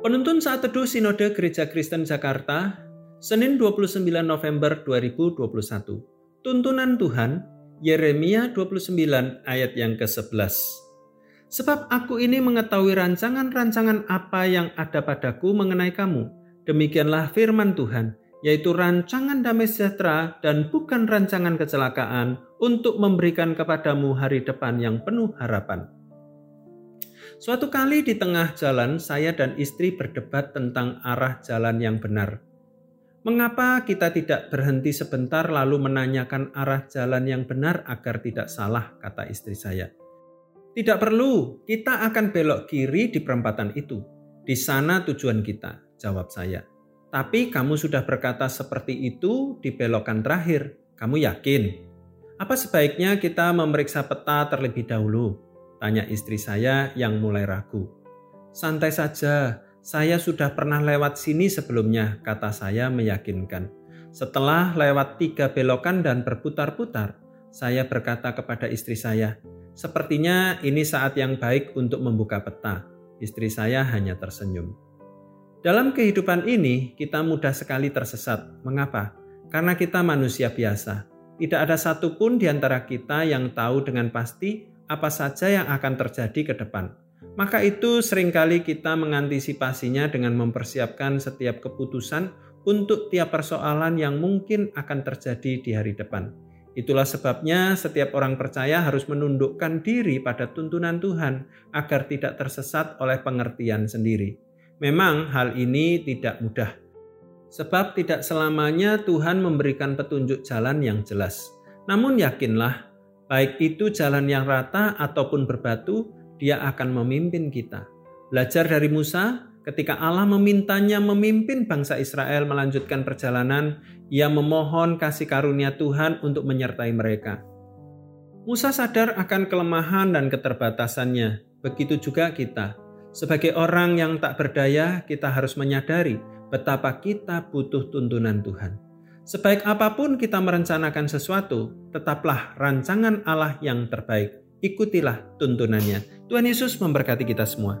Penuntun saat teduh Sinode Gereja Kristen Jakarta, Senin 29 November 2021. Tuntunan Tuhan, Yeremia 29 ayat yang ke-11. Sebab aku ini mengetahui rancangan-rancangan apa yang ada padaku mengenai kamu. Demikianlah firman Tuhan, yaitu rancangan damai sejahtera dan bukan rancangan kecelakaan untuk memberikan kepadamu hari depan yang penuh harapan. Suatu kali di tengah jalan, saya dan istri berdebat tentang arah jalan yang benar. Mengapa kita tidak berhenti sebentar lalu menanyakan arah jalan yang benar agar tidak salah, kata istri saya. Tidak perlu, kita akan belok kiri di perempatan itu. Di sana tujuan kita, jawab saya. Tapi kamu sudah berkata seperti itu di belokan terakhir. Kamu yakin? Apa sebaiknya kita memeriksa peta terlebih dahulu? Tanya istri saya yang mulai ragu. Santai saja, saya sudah pernah lewat sini sebelumnya, kata saya meyakinkan. Setelah lewat tiga belokan dan berputar-putar, saya berkata kepada istri saya, Sepertinya ini saat yang baik untuk membuka peta. Istri saya hanya tersenyum. Dalam kehidupan ini, kita mudah sekali tersesat. Mengapa? Karena kita manusia biasa. Tidak ada satupun di antara kita yang tahu dengan pasti apa saja yang akan terjadi ke depan. Maka itu sering kali kita mengantisipasinya dengan mempersiapkan setiap keputusan untuk tiap persoalan yang mungkin akan terjadi di hari depan. Itulah sebabnya setiap orang percaya harus menundukkan diri pada tuntunan Tuhan agar tidak tersesat oleh pengertian sendiri. Memang hal ini tidak mudah. Sebab tidak selamanya Tuhan memberikan petunjuk jalan yang jelas. Namun yakinlah, baik itu jalan yang rata ataupun berbatu, dia akan memimpin kita. Belajar dari Musa, Ketika Allah memintanya memimpin bangsa Israel melanjutkan perjalanan, ia memohon kasih karunia Tuhan untuk menyertai mereka. Musa sadar akan kelemahan dan keterbatasannya. Begitu juga kita. Sebagai orang yang tak berdaya, kita harus menyadari betapa kita butuh tuntunan Tuhan. Sebaik apa pun kita merencanakan sesuatu, tetaplah rancangan Allah yang terbaik. Ikutilah tuntunannya. Tuhan Yesus memberkati kita semua.